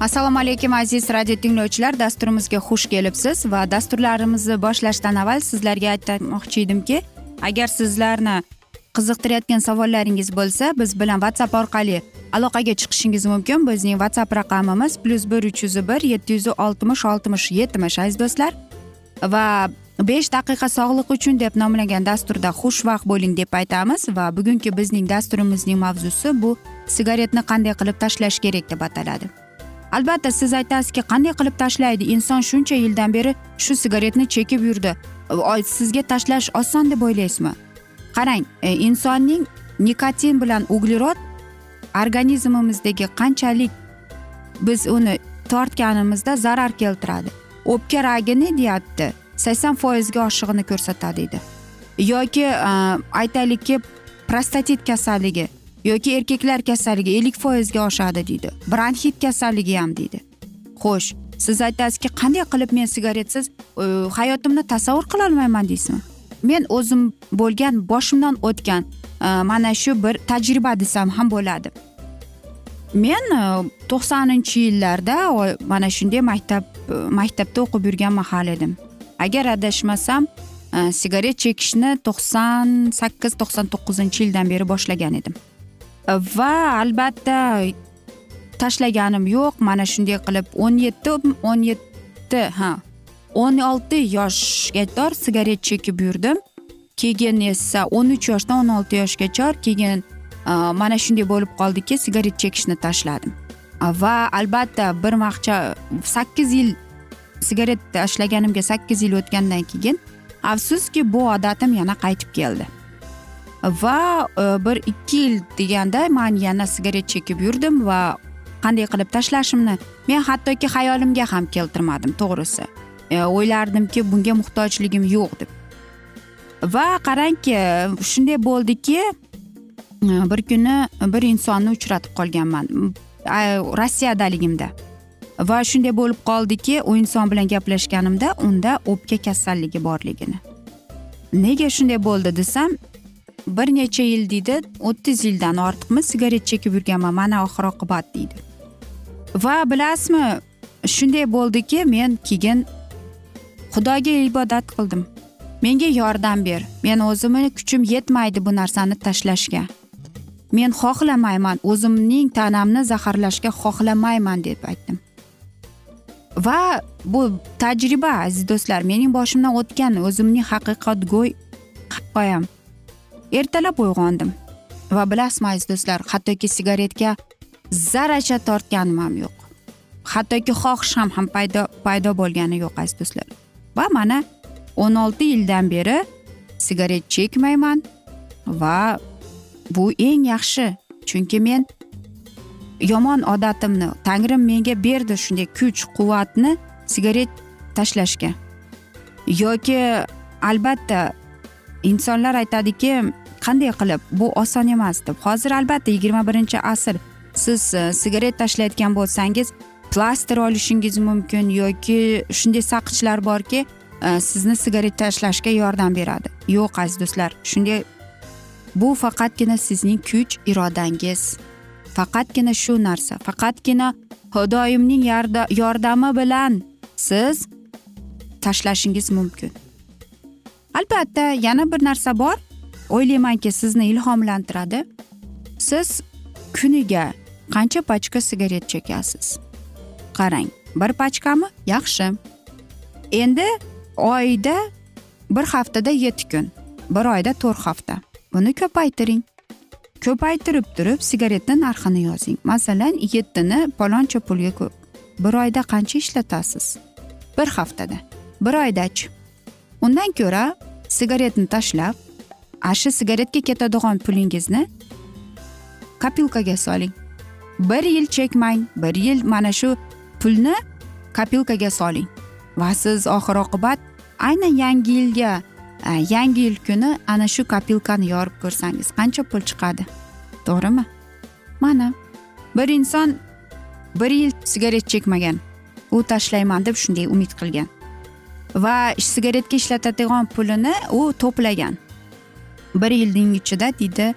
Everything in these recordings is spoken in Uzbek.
assalomu alaykum aziz radio tinglovchilar. Dasturimizga xush kelibsiz va dasturlarimizni boshlashdan avval sizlarga aytmoqchi edimki agar sizlarni qiziqtirayotgan savollaringiz bo'lsa biz bilan whatsapp orqali aloqaga chiqishingiz mumkin. Bizning whatsapp raqamimiz plyus bir uch yuz bir yetti yuz oltmish oltmish yetmish aziz do'stlar. Va besh daqiqa sog'liq uchun deb nomlangan dasturda xushvaqt bo'ling deb aytamiz. Va bugungi bizning dasturimizning mavzusi bu sigaretni qanday qilib tashlash kerak deb ataladi. Albatta siz aytasizki qanday qilib tashlaydi? Inson shuncha yildan beri shu sigaretni chekib yurdi. Sizga tashlash oson deb o'ylaysizmi? Qarang e, insonning nikotin bilan uglerod organizmimizdagi qanchalik biz uni tortganimizda zarar keltiradi. O'pka ragini deyapti sakson foizga oshig'ini ko'rsatadi deydi. Yoki e, aytaylikki prostatit kasalligi. Yoki erkaklar kasalligi ellik foizga oshadi deydi. Bronxit kasalligi ham deydi. Xo'sh siz aytasizki qanday qilib men sigaretsiz e, hayotimni tasavvur qilolmayman deysizmi? Men o'zim bo'lgan boshimdan o'tgan e, mana shu bir tajriba desam ham bo'ladi. Men e, to'qsoninchi yillarda mana shunday maktab e, maktabda o'qib yurgan mahal edim. Agar adashmasam sigaret chekishni to'qson sakkiz to'qson to'qqizinchi yildan beri boshlagan edim. Va albatta. Tashlaganim yo'q. Mana shunday qilib o'n yetti o'n yetti ha. o'n olti yoshgacha sigaret chekib yurdim. Keyin esa o'n uch yoshdan o'n olti yoshgacha keyin mana shunday bo'lib qoldiki sigaret chekishni tashladim. Va albatta bir vaqtcha sakkiz yil sigaret tashlaganimga sakkiz yil o'tgandan keyin afsuski bu odatim yana qaytib keldi. Va e, bir ikki yil deganda man yana sigaret chekib yurdim va qanday qilib tashlashimni men hattoki xayolimga ham keltirmadim to'g'risi. E, o'ylardimki bunga muhtojligim yo'q deb. Va qarangki shunday bo'ldiki e, bir kuni bir insonni uchratib qolganman rossiyadaligimda. Va shunday bo'lib qoldiki u inson bilan gaplashganimda unda o'pka kasalligi borligini. Nega shunday bo'ldi desam bir necha yil deydi o'ttiz yildan ortiqmi sigaret chekib yurganman mana oxir oqibat deydi. Va bilasizmi shunday bo'ldiki men keyin xudoga ibodat qildim. Menga yordam ber. Men o'zimni kuchim yetmaydi bu narsani tashlashga. Men xohlamayman o'zimning tanamni zaharlashga xohlamayman deb aytdim. Va bu tajriba aziz do'stlar mening boshimdan o'tgan o'zimning haqiqatgo'y hikoyam ertalab uyg'ondim. Va bilasizmi aziz do'stlar hattoki sigaretga zarracha tortganim ham yo'q. Hattoki xohishim ham paydo paydo bo'lgani yo'q aziz do'stlar. Va mana o'n olti yildan beri sigaret chekmayman va bu eng yaxshi chunki men yomon odatimni tangrim menga berdi shunday kuch quvvatni sigaret tashlashga. Yoki albatta insonlar aytadiki qanday qilib? Bu oson emas deb. Hozir albatta yigirma birinchi asr. Siz e, sigaret tashlayotgan bo'lsangiz plaster olishingiz mumkin yoki shunday saqqichlar borki e, sizni sigaret tashlashga yordam beradi. Yo'q aziz do'stlar. Shunday bu faqatgina sizning kuch irodangiz. Faqatgina shu narsa. Faqatgina xudoyimning yordami bilan siz tashlashingiz mumkin. Albatta yana bir narsa bor. O'ylaymanki sizni ilhomlantiradi. Siz kuniga qancha pachka sigaret chekasiz qarang bir pachkami? Yaxshi. Endi oyda bir haftada yetti kun bir oyda to'rt hafta. Buni ko'paytiring. Ko'paytirib turib sigaretni narxini yozing. Masalan yettini paloncha pulga ko'p. Bir oyda qancha ishlatasiz? Bir haftada. Bir oydachi? Undan ko'ra sigaretni tashlab ana shu sigaretga ketadigan pulingizni kopilkaga soling. Bir yil chekmang bir yil mana shu pulni kopilkaga soling. Va siz oxir oqibat aynan yangi yilga e, yangi yil kuni ana shu kopilkani yorib ko'rsangiz qancha pul chiqadi? To'g'rimi? Mana bir inson bir yil sigaret chekmagan u tashlayman deb shunday umid qilgan. Va sigaretga ishlatadigan pulini u to'plagan. Bir yilning ichida deydi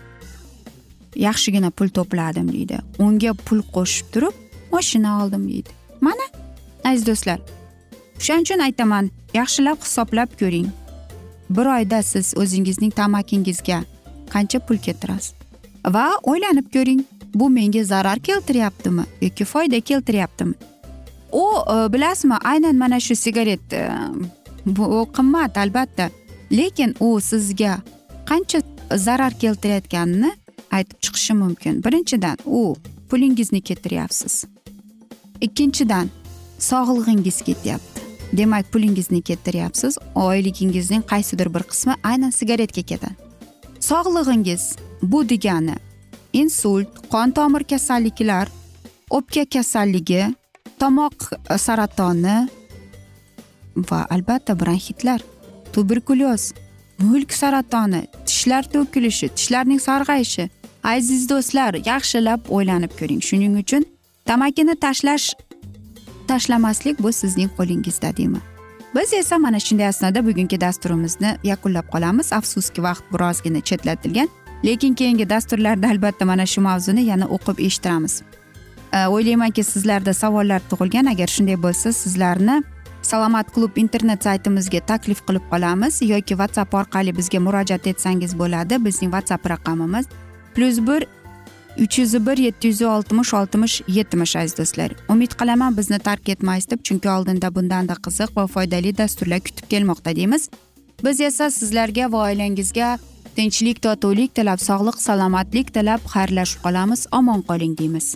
yaxshigina pul to'pladim deydi. Unga pul qo'shib turib moshina oldim deydi. Mana aziz do'stlar o'shaning uchun aytaman yaxshilab hisoblab ko'ring. Bir oyda siz o'zingizning tamakingizga qancha pul keltirasiz? Va o'ylanib ko'ring bu menga zarar keltiryaptimi yoki foyda keltiryaptimi? U e, bilasizmi aynan mana shu sigaret e, bu qimmat albatta. Lekin u sizga qancha zarar keltirayotganini aytib chiqishi mumkin. Birinchidan u pulingizni kettiryapsiz ikkinchidan sog'lig'ingiz ketyapti. Demak pulingizni kettiryapsiz oyligingizning qaysidir bir qismi aynan sigaretga ketadi sog'lig'ingiz bu degani insult qon tomir kasalliklar o'pka kasalligi tomoq e, saratoni va albatta bronxitlar tuberkulyoz mulk saratoni tishlar to'kilishi tishlarning sarg'ayishi. Aziz do'stlar yaxshilab o'ylanib ko'ring. Shuning uchun tamakini tashlash tashlamaslik bu sizning qo'lingizda deyman. Biz esa mana shunday asnoda bugungi dasturimizni yakunlab qolamiz. Afsuski vaqt birozgina chetlatilgan lekin keyingi dasturlarda albatta mana shu mavzuni yana o'qib eshittiramiz. O'ylaymanki sizlarda savollar tug'ilgan. Agar shunday bo'lsa sizlarni salomat klub internet saytimizga taklif qilib qolamiz yoki whatsapp orqali bizga murojaat etsangiz bo'ladi. Bizning whatsapp raqamimiz plyus bir uch yuz bir yetti yuz oltmish oltmish yetmish aziz do'stlar. Umid qilaman bizni tark etmaysiz deb chunki oldinda bundanda qiziq va foydali dasturlar kutib kelmoqda deymiz. Biz esa sizlarga va oilangizga tinchlik totuvlik tilab sog'lik salomatlik tilab xayrlashib qolamiz. Omon qoling deymiz.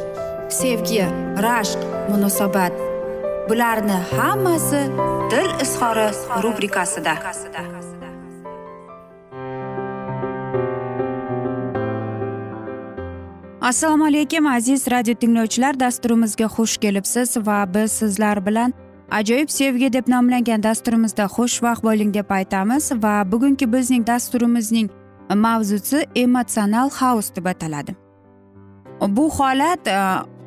sevgi rashq munosabat. Bularni hammasi dil izhori rubrikasida. Assalomu alaykum aziz radio tinglovchilar. Dasturimizga xush kelibsiz va biz sizlar bilan ajoyib sevgi deb nomlangan dasturimizda xushvaqt bo'ling deb aytamiz va bugungi bizning dasturimizning mavzusi emotsional haus deb ataladi. Bu holat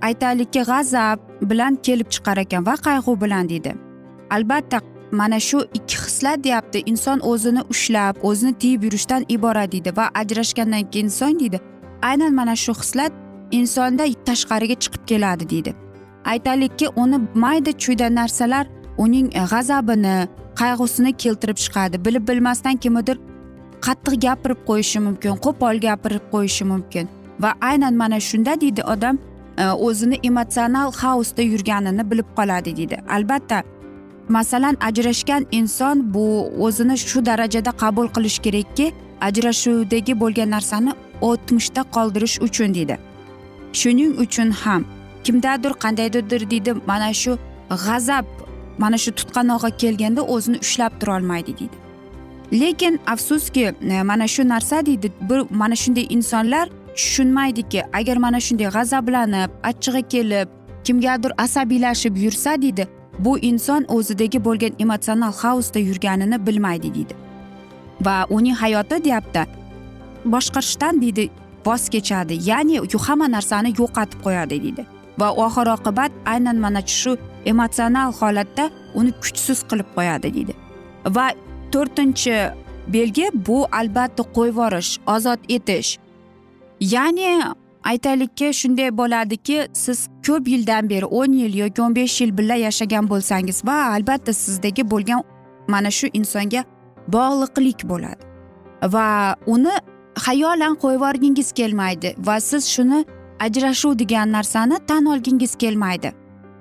aytaylikki g'azab bilan kelib chiqar ekan va qayg'u bilan deydi. Albatta mana shu ikki hislat deyapti. Inson o'zini ushlab o'zini tiyib yurishdan iborat deydi va ajrashgandan keyin so'ng deydi aynan mana shu hislat insonda tashqariga chiqib keladi deydi. Aytaylikki uni mayda chuyda narsalar uning g'azabini qayg'usini keltirib chiqadi. Bilib bilmasdan kimnidir qattiq gapirib qo'yishi mumkin qo'pol gapirib qo'yishi mumkin va aynan mana shunda deydi odam Э, o'zini emotsional hausda yurganini bilib qoladi deydi. Albatta masalan ajrashgan inson bu o'zini shu darajada qabul qilish kerakki ajrashuvdagi bo'lgan narsani o'tmishda qoldirish uchun deydi. Shuning uchun ham kimdadir qandaydirdir deydi mana shu g'azab mana shu tutqanog'a kelganda o'zini ushlab turolmaydi deydi. Lekin afsuski e, mana shu narsa deydi bir mana shunday insonlar tushunmaydiki agar mana shunday g'azablanib achchig'i kelib kimgadir asabiylashib yursa deydi bu inson o'zidagi bo'lgan emotsional hausda yurganini bilmaydi deydi. Va uning hayoti deyapti boshqarishdan deydi voz kechadi ya'ni hamma narsani yo'qotib qo'yadi deydi. Va oxir oqibat aynan mana shu emotsional holatda uni kuchsiz qilib qo'yadi deydi. Va to'rtinchi belgi bu albatta qo'yvorish ozod etish ya'ni aytaylikki shunday bo'ladiki siz ko'p yildan beri o'n yil yoki o'n besh yil birga yashagan bo'lsangiz va albatta sizdagi bo'lgan mana shu insonga bog'liqlik bo'ladi. Va uni xayolan qo'yib yuborgingiz kelmaydi va siz shuni ajrashuv degan narsani tan olgingiz kelmaydi.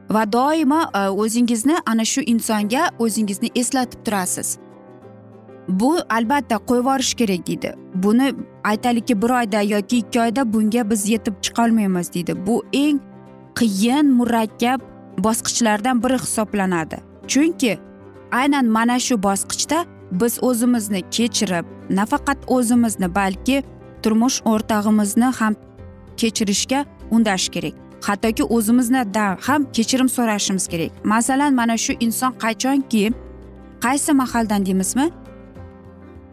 Va doimo e, o'zingizni ana shu insonga o'zingizni eslatib turasiz. Bu albatta qo'yib yuborish kerak deydi buni aytaylikki bir oyda yoki ikki oyda bunga biz yetib chiqolmaymiz deydi. Bu eng qiyin murakkab bosqichlardan biri hisoblanadi. Chunki aynan mana shu bosqichda biz o'zimizni kechirib nafaqat o'zimizni balki turmush o'rtog'imizni ham kechirishga undash kerak. Hattoki o'zimizdan ham kechirim so'rashimiz kerak. Masalan mana shu inson qachonki qaysi mahaldan deymizmi?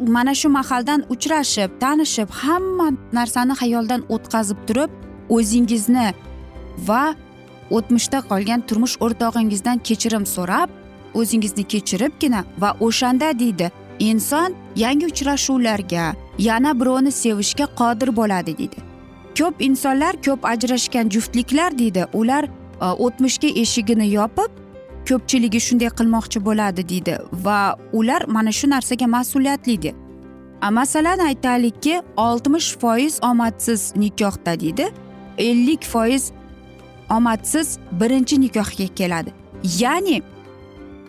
Mana shu mahaldan uchrashib tanishib hamma narsani xayoldan o'tkazib turib o'zingizni va o'tmishda qolgan turmush o'rtog'ingizdan kechirim so'rab o'zingizni kechiribgina va o'shanda deydi inson yangi uchrashuvlarga yana birovni sevishga qodir bo'ladi deydi. Ko'p insonlar ko'p ajrashgan juftliklar deydi ular e, o'tmishga eshigini yopib ko'pchiligi shunday qilmoqchi bo'ladi deydi. Va ular mana shu narsaga mas'uliyatli deydi masalan aytaylikki oltmish foiz omadsiz nikohda deydi. Ellik foiz omadsiz birinchi nikohga keladi. Ya'ni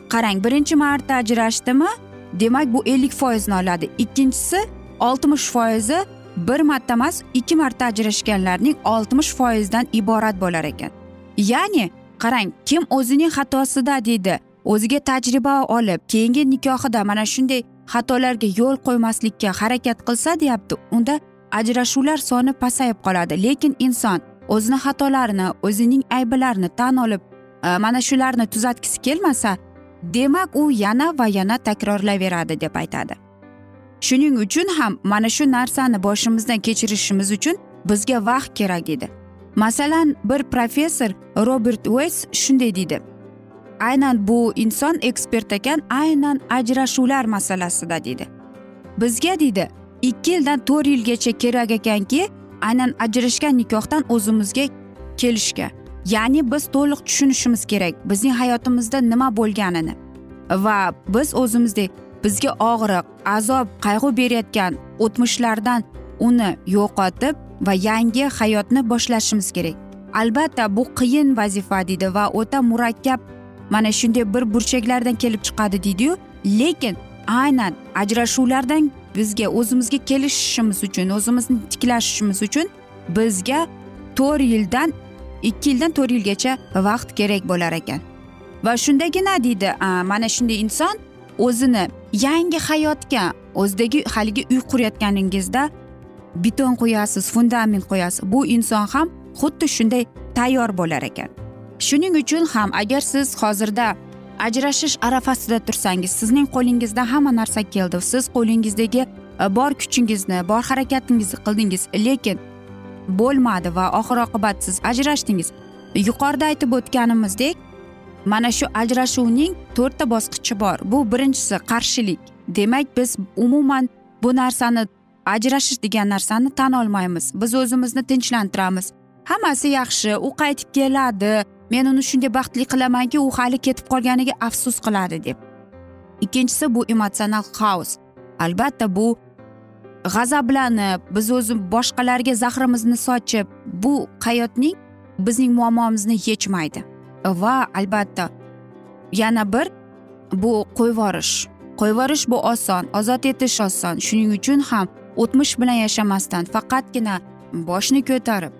qarang birinchi marta ajrashdimi demak bu ellik foizni oladi. Ikkinchisi oltmish foizi bir marta emas ikki marta ajrashganlarning oltmish foizdan iborat bo'lar ekan. Ya'ni qarang kim o'zining xatosida deydi. O'ziga tajriba olib keyingi nikohida mana shunday xatolarga yo'l qo'ymaslikka harakat qilsa deyapti unda ajrashuvlar soni pasayib qoladi. Lekin inson o'zini xatolarini o'zining ayblarini tan olib e, mana shularni tuzatgisi kelmasa demak u yana va yana takrorlayveradi deb aytadi. Shuning uchun ham mana shu narsani boshimizdan kechirishimiz uchun bizga vaqt kerak edi. Masalan bir professor robert ueys shunday deydi. Aynan bu inson ekspert ekan aynan ajrashuvlar masalasida deydi. Bizga deydi ikki yildan to'rt yilgacha kerak ekanki aynan ajrashgan nikohdan o'zimizga kelishga. Ya'ni biz to'liq tushunishimiz kerak bizning hayotimizda nima bo'lganini. Va biz o'zimizdek bizga og'riq azob qayg'u berayotgan o'tmishlardan uni yo'qotib va yangi hayotni boshlashimiz kerak. Albatta bu qiyin vazifa deydi va o'ta murakkab mana shunday bir burchaklardan kelib chiqadi deydiyu. Lekin aynan ajrashuvlardan bizga o'zimizga kelishishimiz uchun o'zimizni tiklashishimiz uchun bizga to'rt yildan ikki yildan to'rt yilgacha vaqt kerak bo'lar ekan. Va shundagina deydi mana shunday inson o'zini yangi hayotga o'zidagi haligi uy qurayotganingizda beton qo'yasiz fundament qo'yasiz. Bu inson ham xuddi shunday tayyor bo'lar ekan. Shuning uchun ham agar siz hozirda ajrashish arafasida tursangiz sizning qo'lingizda hamma narsa keldi. Siz qo'lingizdagi e, bor kuchingizni bor harakatingizni qildingiz lekin bo'lmadi va oxir oqibat siz ajrashdingiz. Yuqorida aytib o'tganimizdek mana shu ajrashuvning to'rtta bosqichi bor. Bu birinchisi qarshilik. Demak biz umuman bu narsani ajrashish degan narsani tan olmaymiz. Biz o'zimizni tinchlantiramiz. Hammasi yaxshi u qaytib keladi. Men uni shunday baxtli qilamanki u hali ketib qolganiga afsus qiladi deb. Ikkinchisi bu emotsional xaos. Albatta bu g'azablanib biz o'zi boshqalarga zahrimizni sochib bu hayotning bizning muammomizni yechmaydi. Va albatta yana bir bu qo'yvorish. Qo'yvorish bu oson ozod etish oson. Shuning uchun ham o'tmish bilan yashamasdan faqatgina boshni ko'tarib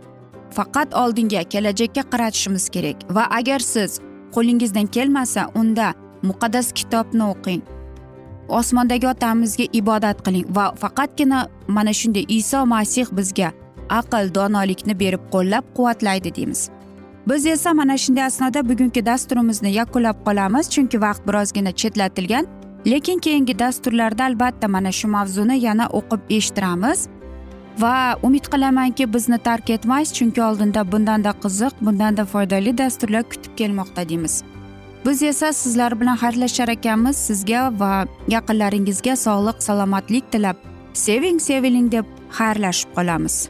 faqat oldinga kelajakka qaratishimiz kerak. Va agar siz qo'lingizdan kelmasa unda muqaddas kitobni o'qing. Osmondagi otamizga ibodat qiling va faqatgina mana shunday iso masih bizga aql donolikni berib qo'llab quvvatlaydi deymiz. Biz esa mana shunday asnoda bugungi dasturimizni yakunlab qolamiz chunki vaqt birozgina chetlatilgan. Lekin keyingi dasturlarda albatta mana shu mavzuni yana o'qib eshittiramiz. Va umid qilamanki bizni tark etmaysiz chunki oldinda bundanda qiziq bundanda foydali dasturlar kutib kelmoqda deymiz. Biz esa sizlar bilan xayrlashar ekanmiz. Sizga va yaqinlaringizga sog'lik salomatlik tilab seving seviling deb xayrlashib qolamiz.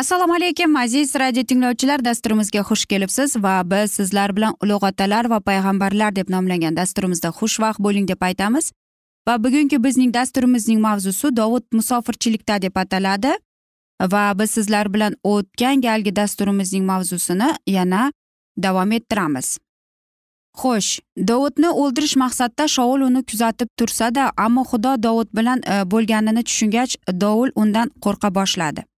Assalomu alaykum aziz radio tinglovchilar. Dasturimizga xush kelibsiz va biz sizlar bilan ulug' otalar va payg'ambarlar deb nomlangan dasturimizda xushvaqt bo'ling deb aytamiz. Va bugungi bizning dasturimizning mavzusi dovud musofirchilikda deb ataladi. Va biz sizlar bilan o'tgan galgi dasturimizning mavzusini yana davom ettiramiz. Xo'sh dovudni o'ldirish maqsadida shovul uni kuzatib tursada ammo xudo dovud bilan e, bo'lganini tushungach dovul undan qo'rqa boshladi.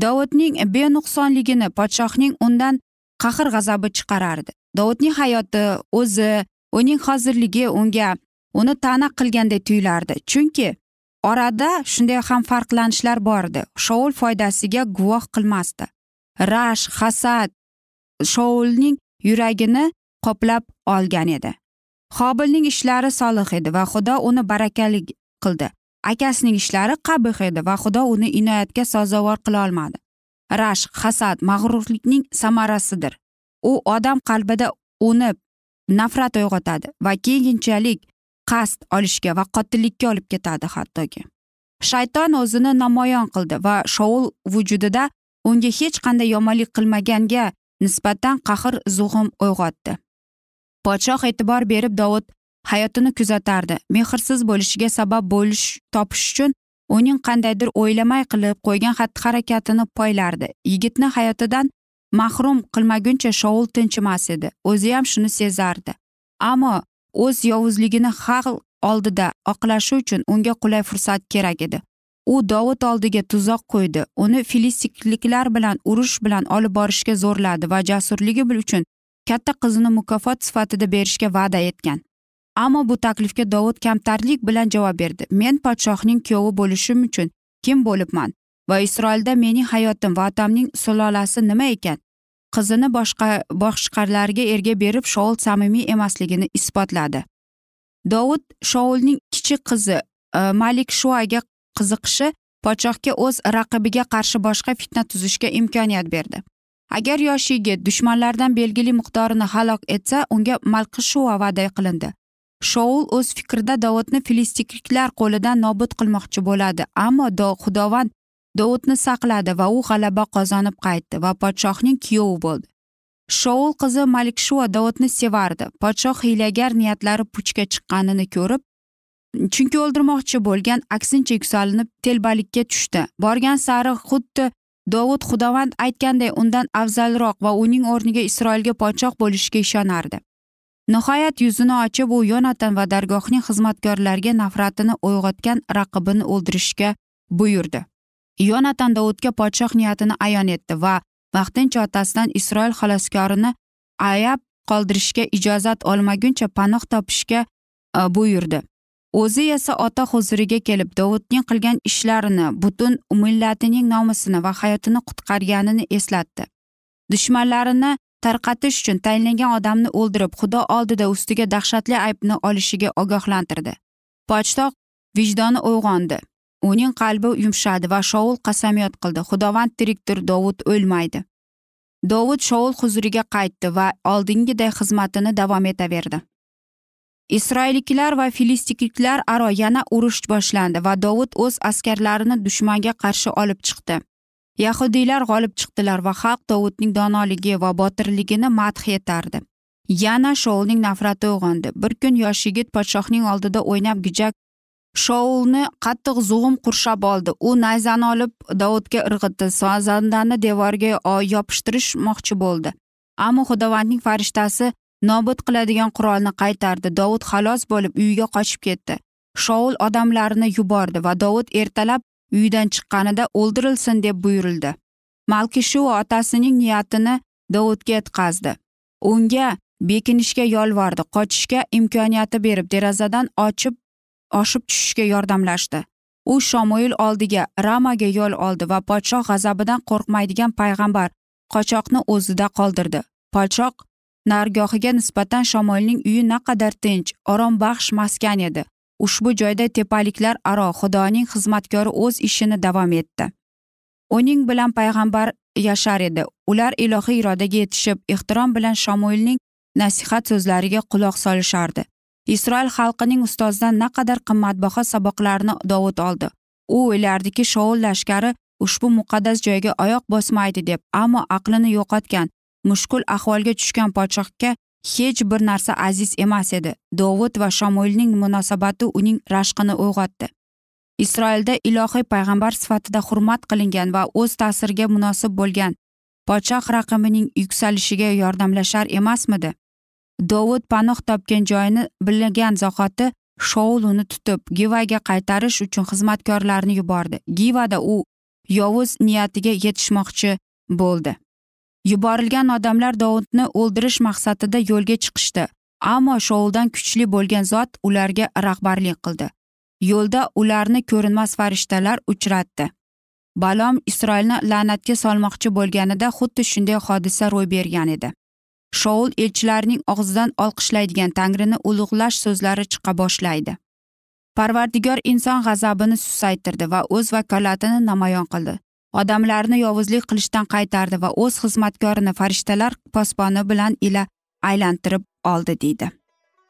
Dovudning benuqsonligini podshohning undan qahr g'azabi chiqarardi. Dovudning hayoti o'zi uning hozirligi unga uni ta'na qilganday tuyulardi. Chunki orada shunday ham farqlanishlar bor edi shovul foydasiga guvoh qilmasdi. Rash hasad shoulning yuragini qoplab olgan edi. Hobilning ishlari solih edi va xudo uni barakali qildi. Akasining ishlari qabih edi va xudo uni inoyatga sazovor qila olmadi. Rashq hasad mag'rurlikning samarasidir. U odam qalbida unib nafrat uyg'otadi va keyinchalik qasd olishga va qotillikka olib ketadi hattoki. Shayton o'zini namoyon qildi va shoul vujudida unga hech qanday yomonlik qilmaganga nisbatan qahr zug'um uyg'otdi. Podshoh e'tibor berib dovud hayotini kuzatardi. Mehrsiz bo'lishiga sabab bo'lish topish uchun uning qandaydir o'ylamay qilib qo'ygan xatti harakatini poylardi. Yigitni hayotidan mahrum qilmaguncha shovul tinchimas edi. O'zi ham shuni sezardi. Ammo o'z yovuzligini xalq oldida oqlashi uchun unga qulay fursat kerak edi. U dovud oldiga tuzoq qo'ydi. Uni filistikliklar bilan urush bilan olib borishga zo'rladi va jasurligi uchun katta qizini mukofot sifatida berishga va'da etgan. Ammo bu taklifga dovud kamtarlik bilan javob berdi. Men podshohning kuyovi bo'lishim uchun kim bo'libman? Va isroilda mening hayotim va otamning sulolasi nima ekan? Qizini boshqa boshqalarga erga berib shoul samimiy emasligini isbotladi. Dovud shoulning kichik qizi e, malik shuaga qiziqishi podshohga o'z raqibiga qarshi boshqa fitna tuzishga imkoniyat berdi. Agar yosh yigit dushmanlardan belgili miqdorini halok etsa unga malqishua va'da qilindi. Shoul o'z fikrida dovudni filistikliklar qo'lidan nobud qilmoqchi bo'ladi ammo xudovand dovudni saqladi va u g'alaba qozonib qaytdi va podshohning kuyovi bo'ldi. Shoul qizi malikshua dovudni sevardi. Podshoh hiylagar niyatlari puchga chiqqanini ko'rib chunki o'ldirmoqchi bo'lgan aksincha yuksalinib telbalikka tushdi. Borgan sari xuddi dovud xudovand aytganday undan afzalroq va uning o'rniga isroilga podshoh bo'lishiga ishonardi. Nihoyat yuzini ochib u yonatan va dargohning xizmatkorlariga nafratini uyg'otgan raqibini o'ldirishga buyurdi. Yonatan dovudga podshoh niyatini ayon etdi va vaqtincha otasidan isroil xaloskorini ayab qoldirishga ijozat olmaguncha panoh topishga e, buyurdi. O'zi esa ota huzuriga kelib dovudning qilgan ishlarini butun millatining nomusini va hayotini qutqarganini eslatdi. Dushmanlarini tarqatish uchun tayinlangan odamni o'ldirib xudo oldida ustiga dahshatli aybni olishiga ogohlantirdi. Pochtoq vijdoni uyg'ondi. Uning qalbi yumshadi va shovul qasamyod qildi. Xudovand tirikdir dovud o'lmaydi. Dovud shovul huzuriga qaytdi va oldingiday xizmatini davom etaverdi. Isroilliklar va filistikliklar aro yana urush boshlandi va dovud o'z askarlarini dushmanga qarshi olib chiqdi. Yahudiylar g'olib chiqdilar va xalq dovudning donoligi va botirligini madh etardi. Yana shoulning nafrati uyg'ondi. Bir kun yosh yigit podshohning oldida o'ynab gijak shoulni qattiq zug'um qurshab oldi. U nayzani olib dovudga irg'itdi. Sazandani devorga yopishtirishmoqchi bo'ldi. Ammo xudovandning farishtasi nobud qiladigan qurolni qaytardi. Dovud xalos bo'lib uyiga qochib ketdi. Shoul odamlarini yubordi va dovud ertalab uyidan chiqqanida o'ldirilsin deb buyurildi. Malkishu otasining niyatini dovudga yetkazdi unga bekinishga yolvordi qochishga imkoniyati berib derazadan ochib oshib tushishga yordamlashdi. U shomoil oldiga ramaga yo'l oldi va podshoh g'azabidan qo'rqmaydigan payg'ambar qochoqni o'zida qoldirdi. Podshoh nargohiga nisbatan shamoilning uyi naqadar tinch orombaxsh maskan edi. Ushbu joyda tepaliklar aro xudoning xizmatkori o'z ishini davom etdi. Uning bilan payg'ambar yashar edi. Ular ilohiy irodaga yetishib ehtirom bilan shamoilning nasihat so'zlariga quloq solishardi. Isroil xalqining ustozidan naqadar qimmatbaho saboqlarni dovud oldi. U o'ylardiki shoul lashkari ushbu muqaddas joyga oyoq bosmaydi deb ammo aqlini yo'qotgan mushkul ahvolga tushgan podshohga hech bir narsa aziz emas edi. Dovud va shamoilning munosabati uning rashqini uyg'otdi. Isroilda ilohiy payg'ambar sifatida hurmat qilingan va o'z ta'siriga munosib bo'lgan podshoh raqamining yuksalishiga yordamlashar emasmidi? Dovud panoh topgan joyini bilgan zahoti shoul uni tutib givaga qaytarish uchun xizmatkorlarni yubordi. Givada u yovuz niyatiga yetishmoqchi bo'ldi. Yuborilgan odamlar dovudni o'ldirish maqsadida yo'lga chiqishdi ammo shouldan kuchli bo'lgan zot ularga rahbarlik qildi. Yo'lda ularni ko'rinmas farishtalar uchratdi. Balom isroilni la'natga solmoqchi bo'lganida xuddi shunday hodisa ro'y bergan edi. Shoul elchilarning og'zidan olqishlaydigan tangrini ulug'lash so'zlari chiqa boshlaydi. Parvardigor inson g'azabini susaytirdi va o'z vakolatini namoyon qildi. Odamlarni yovuzlik qilishdan qaytardi va o'z xizmatkorini farishtalar posboni bilan ila aylantirib oldi deydi.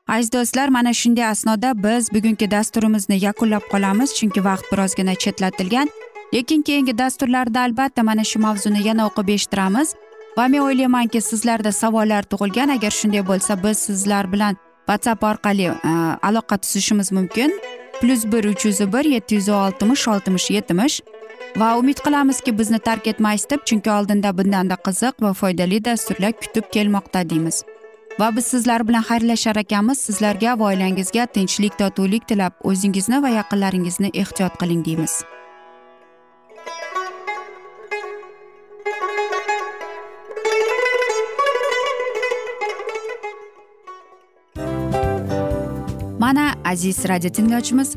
Aziz do'stlar mana shunday asnoda biz bugungi dasturimizni yakunlab qolamiz chunki vaqt birozgina chetlatilgan. Lekin keyingi dasturlarda albatta mana shu mavzuni yana o'qib eshittiramiz. Va men o'ylaymanki sizlarda savollar tug'ilgan. Agar shunday bo'lsa biz sizlar bilan whatsapp orqali e, aloqa tuzishimiz mumkin. Plyus bir uch yuz bir yetti yuz oltmish oltmish yetmish va umid qilamizki bizni tark etmaysiz deb chunki oldinda bundanda qiziq va foydali dasturlar kutib kelmoqda deymiz. Va biz sizlar bilan xayrlashar ekanmiz. Sizlarga va oilangizga tinchlik totuvlik tilab o'zingizni va yaqinlaringizni ehtiyot qiling deymiz. Mana aziz radio tinglovchimiz